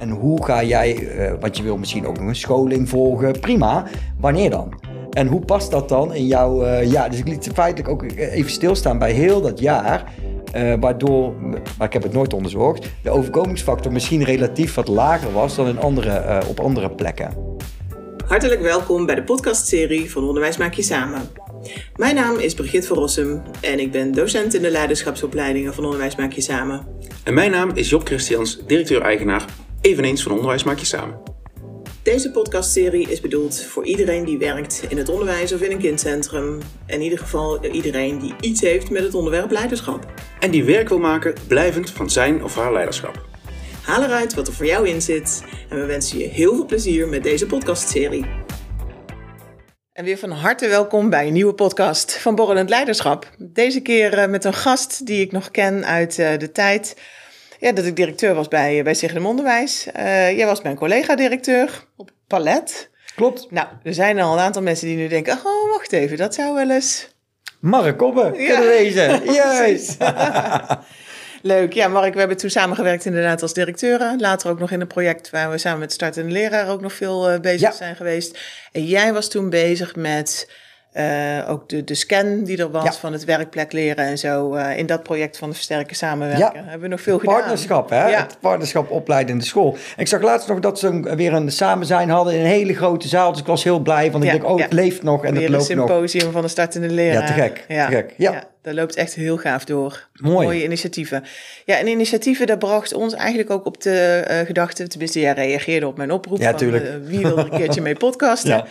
En hoe ga jij, uh, want je wil misschien ook nog een scholing volgen, prima. Wanneer dan? En hoe past dat dan in jouw, uh, ja, dus ik liet feitelijk ook even stilstaan bij heel dat jaar. Uh, waardoor, maar ik heb het nooit onderzocht, de overkomingsfactor misschien relatief wat lager was dan in andere, op andere plekken. Hartelijk welkom bij de podcastserie van Onderwijs Maak Je Samen. Mijn naam is Brigitte van Rossum en ik ben docent in de leiderschapsopleidingen van Onderwijs Maak Je Samen. En mijn naam is Job Christians, directeur-eigenaar, eveneens van Onderwijs Maak Je Samen. Deze podcastserie is bedoeld voor iedereen die werkt in het onderwijs of in een kindcentrum. In ieder geval iedereen die iets heeft met het onderwerp leiderschap. En die werk wil maken blijvend van zijn of haar leiderschap. Haal eruit wat er voor jou in zit en we wensen je heel veel plezier met deze podcastserie. En weer van harte welkom bij een nieuwe podcast van Borrelend Leiderschap. Deze keer eh, met een gast die ik nog ken uit eh, de tijd ja, dat ik directeur was bij, eh, bij Signum Onderwijs. jij was mijn collega-directeur op Palet. Klopt. Nou, er zijn al een aantal mensen die nu denken, oh, wacht even, dat zou wel eens... Mark Koppen ja. kunnen wezen. Juist. Leuk. Ja, Mark, we hebben toen samengewerkt inderdaad als directeuren. Later ook nog in een project waar we samen met Start en Leraar ook nog veel uh, bezig zijn geweest. En jij was toen bezig met uh, ook de, de scan die er was van het werkplek leren en zo. Uh, in dat project van de versterken samenwerken ja. hebben we nog veel gedaan. Partnerschap, hè? Ja. Het partnerschap opleiden in de school. ik zag laatst nog dat ze weer een samen zijn hadden in een hele grote zaal. Dus ik was heel blij, want ik denk, oh, het leeft nog en weer het loopt nog. een symposium van de startende leraar. Ja, te gek. Ja. Te gek. Ja. dat loopt echt heel gaaf door. Mooi. Mooie initiatieven. Ja, en initiatieven, dat bracht ons eigenlijk ook op de uh, gedachte, tenminste, jij reageerde op mijn oproep. Ja, tuurlijk. wie wil er een keertje mee podcasten? ja.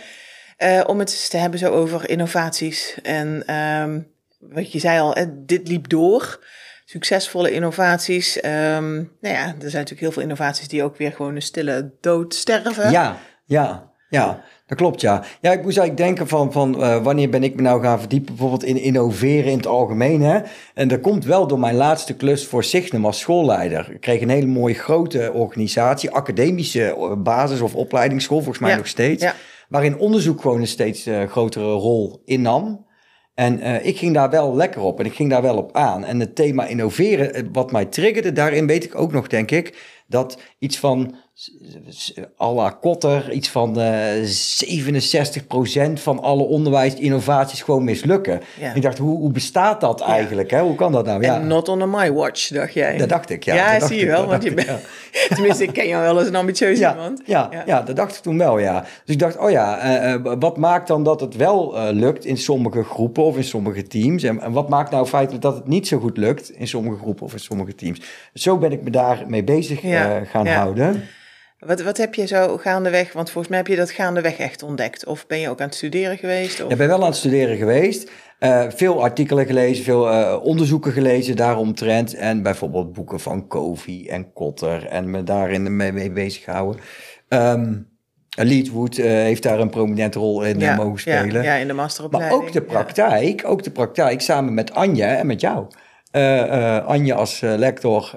Uh, om het eens te hebben zo over innovaties. En um, wat je zei al, dit liep door. Succesvolle innovaties. Um, nou ja, er zijn natuurlijk heel veel innovaties die ook weer gewoon een stille dood sterven. Ja, ja, ja. Dat klopt, ja. Ja, ik moest eigenlijk denken van, van uh, wanneer ben ik me nou gaan verdiepen bijvoorbeeld in innoveren in het algemeen. Hè? En dat komt wel door mijn laatste klus voor Signum als schoolleider. Ik kreeg een hele mooie grote organisatie, academische basis- of opleidingsschool, volgens mij nog steeds. Ja waarin onderzoek gewoon een steeds uh, grotere rol innam. En uh, ik ging daar wel lekker op en ik ging daar wel op aan. En het thema innoveren, eh, wat mij triggerde, daarin weet ik ook nog, denk ik, dat iets van à la Kotter, iets van uh, 67% van alle onderwijsinnovaties gewoon mislukken. Ik dacht, hoe, hoe bestaat dat eigenlijk? Hè? Hoe kan dat nou? Ja. not on my watch, dacht jij. Dat dacht ik, ja. Ja, zie je wel, want je bent... Tenminste, ik ken jou wel als een ambitieuze ja, iemand. Ja, ja, ja. dat dacht ik toen wel, ja. Dus ik dacht, oh ja, uh, wat maakt dan dat het wel uh, lukt in sommige groepen of in sommige teams? En, en, wat maakt nou feitelijk dat het niet zo goed lukt in sommige groepen of in sommige teams? Zo ben ik me daarmee bezig gaan houden. Wat, wat heb je zo gaandeweg, want volgens mij heb je dat gaandeweg echt ontdekt. Of ben je ook aan het studeren geweest? Of? Ik ben wel aan het studeren geweest. Uh, veel artikelen gelezen, veel uh, onderzoeken gelezen daaromtrent. En bijvoorbeeld boeken van Covey en Kotter en me daarin mee, mee bezig gehouden. Um, Leadwood uh, heeft daar een prominente rol in ja, mogen spelen. Ja, ja, in de masteropleiding. Maar ook de praktijk, ook de praktijk samen met Anje en met jou. Anje als lector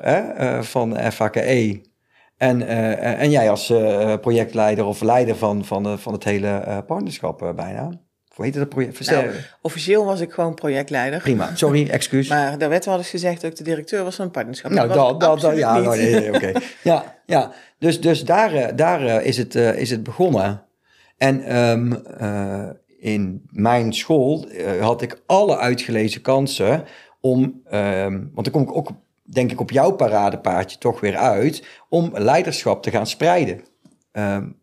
van FHKE en, uh, en jij als uh, projectleider of leider van, van, van het hele partnerschap bijna. Hoe heet dat project? Nou, officieel was ik gewoon projectleider. Prima, sorry, excuus. maar daar werd wel eens gezegd dat ik de directeur was van het partnerschap. Nou, dat, dat, dat, ja, oh, nee, oké. ja, ja, dus, dus daar, daar is, het, is het begonnen. En um, in mijn school had ik alle uitgelezen kansen om, um, want dan kom ik ook denk ik, op jouw paradepaardje toch weer uit om leiderschap te gaan spreiden. Um,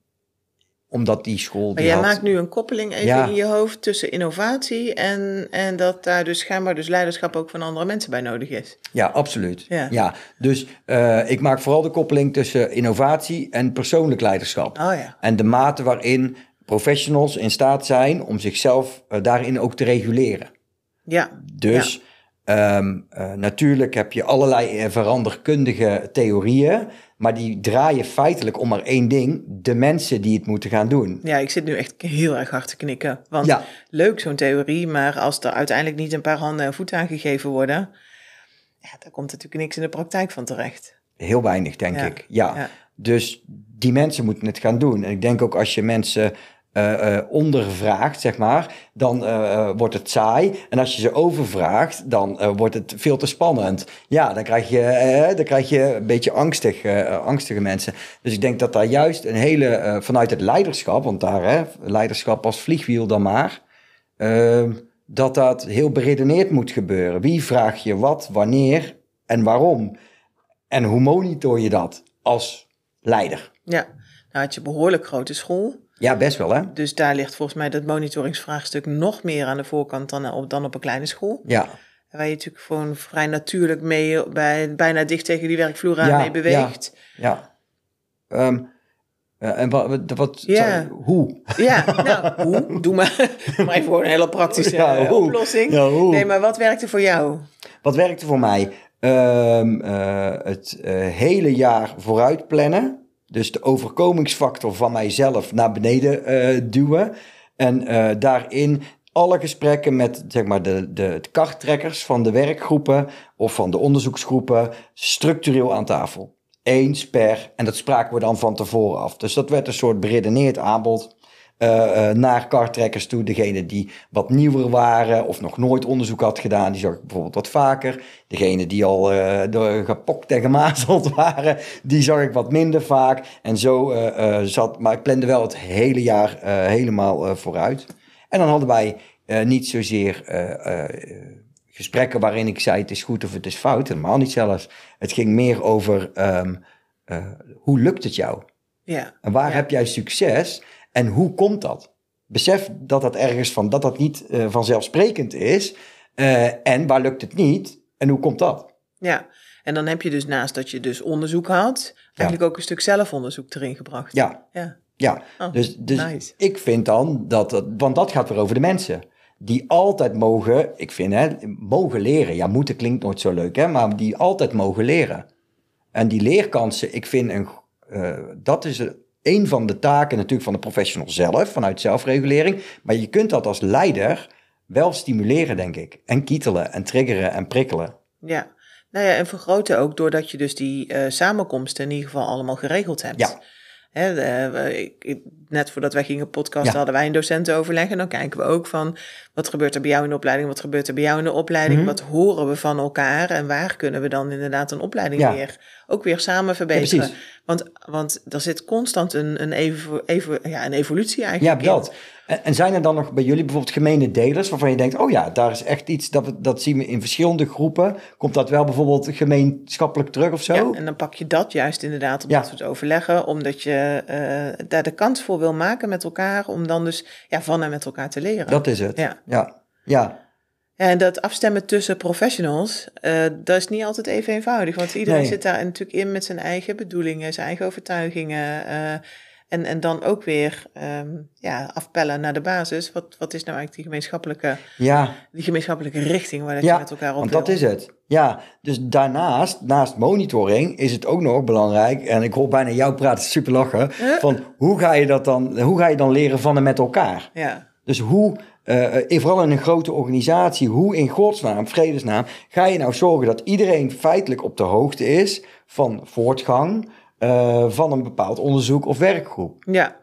omdat die school. Maar jij maakt nu een koppeling even in je hoofd tussen innovatie en, en dat daar dus schijnbaar dus leiderschap ook van andere mensen bij nodig is. Ja, absoluut. Ja, ja. dus uh, ik maak vooral de koppeling tussen innovatie en persoonlijk leiderschap. Oh, ja. En de mate waarin professionals in staat zijn om zichzelf uh, daarin ook te reguleren. Ja. Dus. Um, uh, natuurlijk heb je allerlei eh, veranderkundige theorieën, maar die draaien feitelijk om maar één ding: de mensen die het moeten gaan doen. Ja, ik zit nu echt heel erg hard te knikken. Want ja. leuk zo'n theorie, maar als er uiteindelijk niet een paar handen en voeten aangegeven worden, ja, dan komt natuurlijk niks in de praktijk van terecht. Heel weinig, denk ik. Ja. ja. Dus die mensen moeten het gaan doen. En ik denk ook als je mensen uh, ondervraagt, zeg maar, dan uh, wordt het saai. En als je ze overvraagt, dan wordt het veel te spannend. Ja, dan krijg je, dan krijg je een beetje angstig, angstige mensen. Dus ik denk dat daar juist een hele, vanuit het leiderschap, want daar, hè, leiderschap als vliegwiel dan maar, ehm, dat dat heel beredeneerd moet gebeuren. Wie vraag je wat, wanneer en waarom? En hoe monitor je dat als leider? Ja, nou had je behoorlijk grote school. Ja, best wel hè. Dus daar ligt volgens mij dat monitoringsvraagstuk nog meer aan de voorkant dan op, dan op een kleine school. Ja. Waar je natuurlijk gewoon vrij natuurlijk mee bij, bijna dicht tegen die werkvloer aan mee beweegt. Ja. ja. Um, en wat, wat ja. hoe? Ja, nou, hoe? Doe maar, maar even voor een hele praktische ja, oplossing. Ja, hoe? Nee, maar wat werkte voor jou? Wat werkte voor mij? Um, uh, het hele jaar vooruit plannen. Dus de overkomingsfactor van mijzelf naar beneden uh, duwen. En uh, daarin alle gesprekken met zeg maar, de, de karttrekkers van de werkgroepen of van de onderzoeksgroepen structureel aan tafel. Eens per, en dat spraken we dan van tevoren af. Dus dat werd een soort beredeneerd aanbod uh, naar kartrekkers toe. Degene die wat nieuwer waren of nog nooit onderzoek had gedaan, die zag ik bijvoorbeeld wat vaker. Degene die al uh, gepokt en gemazeld waren, die zag ik wat minder vaak. En zo zat, maar ik plande wel het hele jaar helemaal vooruit. En dan hadden wij niet zozeer gesprekken waarin ik zei het is goed of het is fout, helemaal niet zelfs. Het ging meer over um, hoe lukt het jou? Ja. En waar ja. heb jij succes? En hoe komt dat? Besef dat dat ergens van, dat dat niet uh, vanzelfsprekend is. Uh, en waar lukt het niet? En hoe komt dat? Ja, en dan heb je dus naast dat je dus onderzoek had, eigenlijk ja. ook een stuk zelfonderzoek erin gebracht. Ja. Ja. Ja, oh, dus, dus nice. ik vind dan dat, dat, want dat gaat weer over de mensen. Die altijd mogen, ik vind hè, mogen leren. Ja, moeten klinkt nooit zo leuk hè, maar die altijd mogen leren. En die leerkansen, ik vind, een, uh, dat is een, van de taken natuurlijk van de professional zelf, vanuit zelfregulering. Maar je kunt dat als leider wel stimuleren, denk ik. En kietelen en triggeren en prikkelen. Ja, nou ja, en vergroten ook doordat je dus die uh, samenkomsten in ieder geval allemaal geregeld hebt. Ja. Ik, net voordat wij gingen podcasten, ja. hadden wij een docentenoverleg. En dan kijken we ook van wat gebeurt er bij jou in de opleiding, wat gebeurt er bij jou in de opleiding, mm -hmm. wat horen we van elkaar en waar kunnen we dan inderdaad een opleiding ja. weer ook weer samen verbeteren. Ja, want, want er zit constant een, een, evo, evo, ja, een evolutie eigenlijk. Ja, dat. En, en zijn er dan nog bij jullie bijvoorbeeld gemene delers waarvan je denkt, oh ja, daar is echt iets, dat, we, dat zien we in verschillende groepen. Komt dat wel bijvoorbeeld gemeenschappelijk terug of zo? Ja, en dan pak je dat juist inderdaad op ja. dat soort overleggen, omdat je uh, daar de kans voor wil maken met elkaar, om dan dus ja, van en met elkaar te leren. Dat is het. Ja. ja. ja. En dat afstemmen tussen professionals, uh, dat is niet altijd even eenvoudig. Want iedereen nee. zit daar natuurlijk in met zijn eigen bedoelingen, zijn eigen overtuigingen. Uh, en, en dan ook weer um, ja, afpellen naar de basis. Wat, wat is nou eigenlijk die gemeenschappelijke, ja. die gemeenschappelijke richting waar dat ja, je met elkaar op want wil. dat is het. Ja, dus daarnaast, naast monitoring, is het ook nog belangrijk. En ik hoor bijna jou praten, super lachen. Huh? Van hoe ga je dat dan, hoe ga je dan leren van en met elkaar? Ja. Dus hoe, uh, vooral in een grote organisatie, hoe in godsnaam, vredesnaam, ga je nou zorgen dat iedereen feitelijk op de hoogte is van voortgang uh, van een bepaald onderzoek of werkgroep? Ja.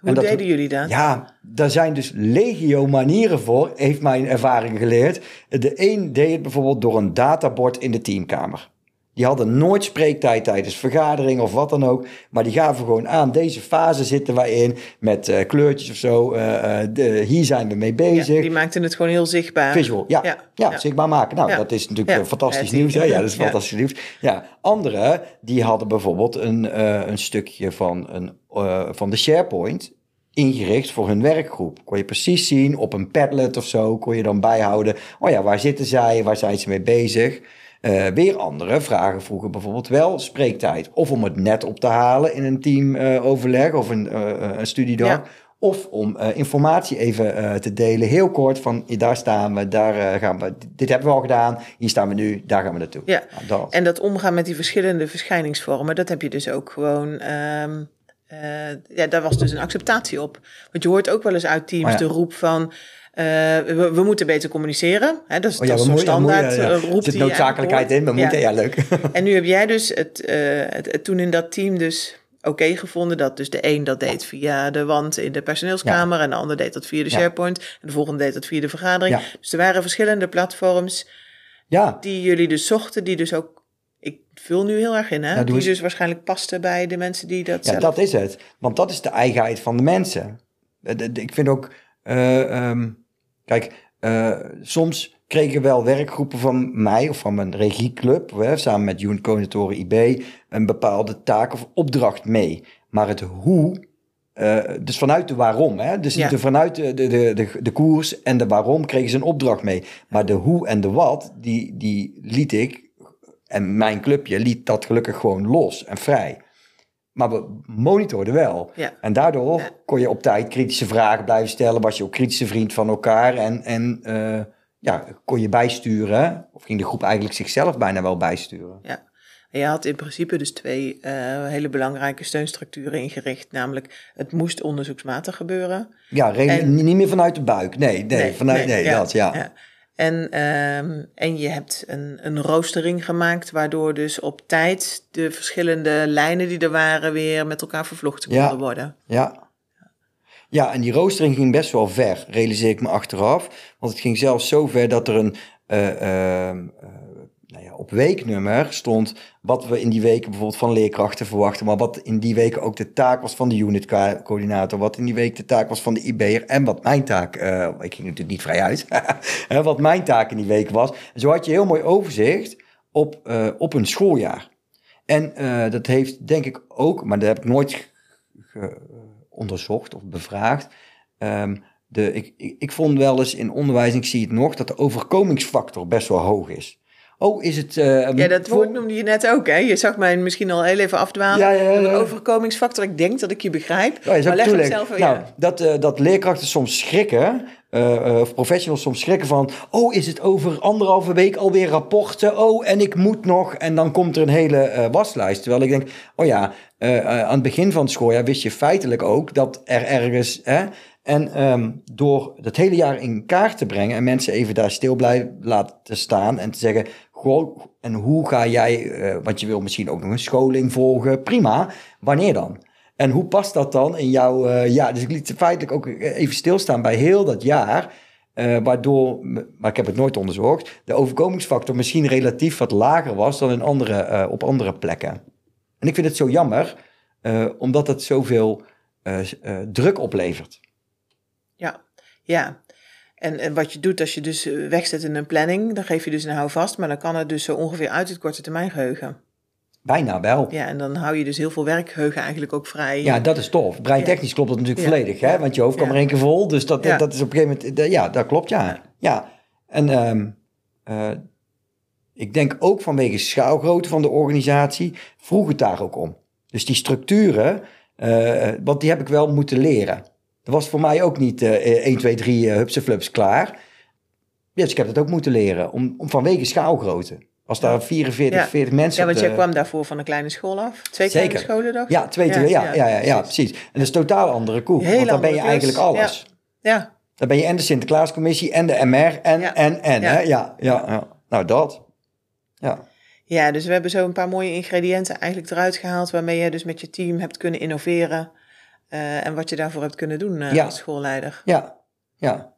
Hoe dat, deden jullie dat? Ja, daar zijn dus legio manieren voor, heeft mijn ervaring geleerd. De een deed het bijvoorbeeld door een databord in de teamkamer. Die hadden nooit spreektijd tijdens vergaderingen of wat dan ook. Maar die gaven gewoon aan, deze fase zitten wij in met uh, kleurtjes of zo. Uh, de, hier zijn we mee bezig. Ja, die maakten het gewoon heel zichtbaar. Visual, ja. Ja, ja, ja. zichtbaar maken. Nou, dat is natuurlijk fantastisch nieuws. Hè? Ja, dat is fantastisch nieuws. Ja, anderen, die hadden bijvoorbeeld een, uh, een stukje van, een, van de SharePoint ingericht voor hun werkgroep. Kon je precies zien op een Padlet of zo, kon je dan bijhouden. Oh ja, waar zitten zij, waar zijn ze mee bezig? Uh, weer andere vragen vroegen bijvoorbeeld wel spreektijd. Of om het net op te halen in een teamoverleg uh, of een, uh, een studiedag. Ja. Of om informatie even te delen, heel kort, van daar staan we, daar gaan we, dit hebben we al gedaan, hier staan we nu, daar gaan we naartoe. Ja, nou, dat. en dat omgaan met die verschillende verschijningsvormen, dat heb je dus ook gewoon... Um, ja, daar was dus een acceptatie op. Want je hoort ook wel eens uit teams oh ja. de roep van... Uh, we, we, moeten beter communiceren. Hè? Dat is, oh ja, zo'n standaard ja, ja. roep. Er zit noodzakelijkheid in, we moeten, ja, leuk. en nu heb jij dus het, uh, het, het, toen in dat team dus oké gevonden. Dat dus de een dat deed via de wand in de personeelskamer... en de ander deed dat via de. SharePoint... en de volgende deed dat via de vergadering. Dus er waren verschillende platforms Ja, die jullie dus zochten... die dus ook, ik vul nu heel erg in, hè? Die dus waarschijnlijk pasten bij de mensen die dat ja, zelf... dat is het. Want dat is de eigenheid van de mensen. Eh, Ik vind ook, eh, ehm, kijk, eh, soms kregen wel werkgroepen van mij of van mijn regieclub, hè, samen met Unit Coördinatoren IB, een bepaalde taak of opdracht mee. Maar het hoe, dus vanuit de waarom, hè, dus Ja. de, vanuit de, de, de, de, de koers en de waarom kregen ze een opdracht mee. Maar de hoe en de wat, die, die liet ik, en mijn clubje liet dat gelukkig gewoon los en vrij. Maar we monitorden wel. Ja. En daardoor Ja. kon je op tijd kritische vragen blijven stellen. Was je ook kritische vriend van elkaar. En, en eh, ja, kon je bijsturen. Of ging de groep eigenlijk zichzelf bijna wel bijsturen. Ja. En je had in principe dus twee eh, hele belangrijke steunstructuren ingericht. Namelijk, het moest onderzoeksmatig gebeuren. Ja, En- niet meer vanuit de buik. Nee, nee, vanuit, nee, dat, ja. En, ehm, en je hebt een, een roostering gemaakt, waardoor dus op tijd de verschillende lijnen die er waren weer met elkaar vervlochten Ja. konden worden. Ja. Ja, en die roostering ging best wel ver, realiseer ik me achteraf. Want het ging zelfs zo ver dat er een, eh, ehm, eh, nou ja, op weeknummer stond wat we in die weken bijvoorbeeld van leerkrachten verwachten. Maar wat in die weken ook de taak was van de unitcoördinator. Wat in die week de taak was van de IB'er. En wat mijn taak, eh, ik ging natuurlijk niet vrij uit. Wat mijn taak in die week was. Zo had je heel mooi overzicht op, eh, op een schooljaar. En eh, dat heeft denk ik ook, maar dat heb ik nooit onderzocht of bevraagd. Ehm, de, ik, ik, vond wel eens in onderwijs, ik zie het nog, dat de overkomingsfactor best wel hoog is. Oh, is het... eh, Ja, dat woord noemde je net ook, hè? Je zag mij misschien al heel even afdwalen. Ja, ja, ja, overkomingsfactor, ik denk dat ik je begrijp. Ja, maar leg het zelf nou, ja. dat, eh, dat leerkrachten soms schrikken, eh, of professionals soms schrikken van... oh, is het over anderhalve week alweer rapporten? Oh, en ik moet nog. En dan komt er een hele waslijst. Terwijl ik denk, oh ja, aan het begin van het schooljaar wist je feitelijk ook... dat er ergens... Hè, en ehm, door dat hele jaar in kaart te brengen... en mensen even daar stil blijven laten staan en te zeggen... En hoe ga jij, eh, want je wil misschien ook nog een scholing volgen, prima. Wanneer dan? En hoe past dat dan in jouw... eh, ja, dus ik liet feitelijk ook even stilstaan bij heel dat jaar... eh, waardoor, maar ik heb het nooit onderzocht... de overkomingsfactor misschien relatief wat lager was... dan in andere, op andere plekken. En ik vind het zo jammer... omdat het zoveel druk oplevert. Ja, ja. En, en wat je doet als je dus eh, wegzet in een planning, dan geef je dus een houvast, maar dan kan het dus zo ongeveer uit het korte termijn geheugen. Bijna wel. Ja, en dan hou je dus heel veel werkgeheugen eigenlijk ook vrij. Ja, dat is tof. Breintechnisch klopt dat natuurlijk Ja. volledig, hè? Want je hoofd kan Ja. maar één keer vol. Dus dat, Ja. dat is op een gegeven moment... Ja, dat klopt, ja. Ja. En ehm, eh, ik denk ook vanwege schaalgrootte van de organisatie... vroeg het daar ook om. Dus die structuren, eh, want die heb ik wel moeten leren. Dat was voor mij ook niet eh 1, 2, 3 uh, hupseflups klaar. Ja, dus ik heb dat ook moeten leren. Om, om vanwege schaalgrootte. Als daar 44, Ja. 40 mensen... Ja, want jij de- kwam daarvoor van een kleine school af. Twee kleine Zeker. scholen, dacht ik? Ja, twee, ja, ja, ja, ja, precies. En dat is totaal andere koek. Want dan ben je klus. eigenlijk alles. Ja, Dan ben je en de Sinterklaascommissie en de MR en, Ja. en, en. Hè? Ja, ja, ja. Nou, dat. Ja. ja, dus we hebben zo een paar mooie ingrediënten eigenlijk eruit gehaald... waarmee je dus met je team hebt kunnen innoveren... eh, en wat je daarvoor hebt kunnen doen eh, Ja. als schoolleider. Ja, ja.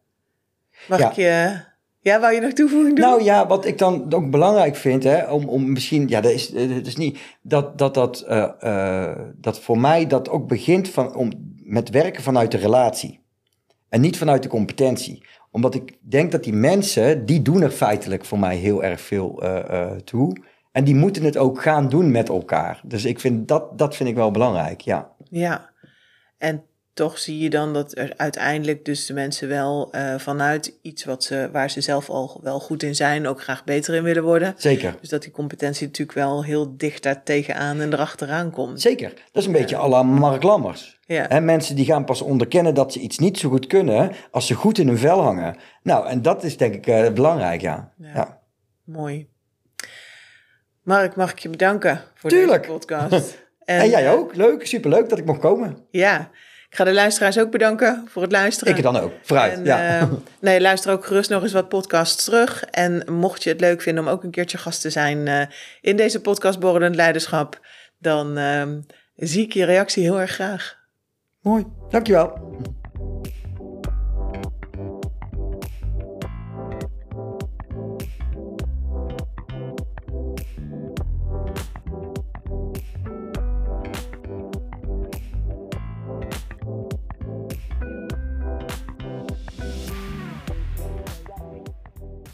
Mag ik je... Ja, wou je nog toevoeging doen? Nou ja, wat ik dan ook belangrijk vind, hè, om, om misschien, ja, dat is, eh, dat is niet, dat, dat, dat, eh, eh, dat voor mij dat ook begint van, om, met werken vanuit de relatie. En niet vanuit de competentie. Omdat ik denk dat die mensen, die doen er feitelijk voor mij heel erg veel eh, eh, toe. En die moeten het ook gaan doen met elkaar. Dus ik vind dat, dat vind ik wel belangrijk, ja. Ja, en toch zie je dan dat er uiteindelijk dus de mensen wel eh, vanuit iets wat ze, waar ze zelf al wel goed in zijn, ook graag beter in willen worden. Zeker. Dus dat die competentie natuurlijk wel heel dicht daar tegenaan en erachteraan komt. Zeker. Dat is een beetje à la Mark Lammers. Ja. Hè, mensen die gaan pas onderkennen dat ze iets niet zo goed kunnen als ze goed in hun vel hangen. Nou, en dat is denk ik eh, belangrijk, ja. Ja. ja. Mooi. Mark, mag ik je bedanken voor Tuurlijk. deze podcast. En, jij eh, ook. Leuk, superleuk dat ik mocht komen. Ja, ik ga de luisteraars ook bedanken voor het luisteren. Ik dan ook. Vooruit, En, ja. eh, nee, luister ook gerust nog eens wat podcasts terug. En mocht je het leuk vinden om ook een keertje gast te zijn eh, in deze podcast Borrelend Leiderschap, dan ehm, zie ik je reactie heel erg graag. Mooi, dankjewel.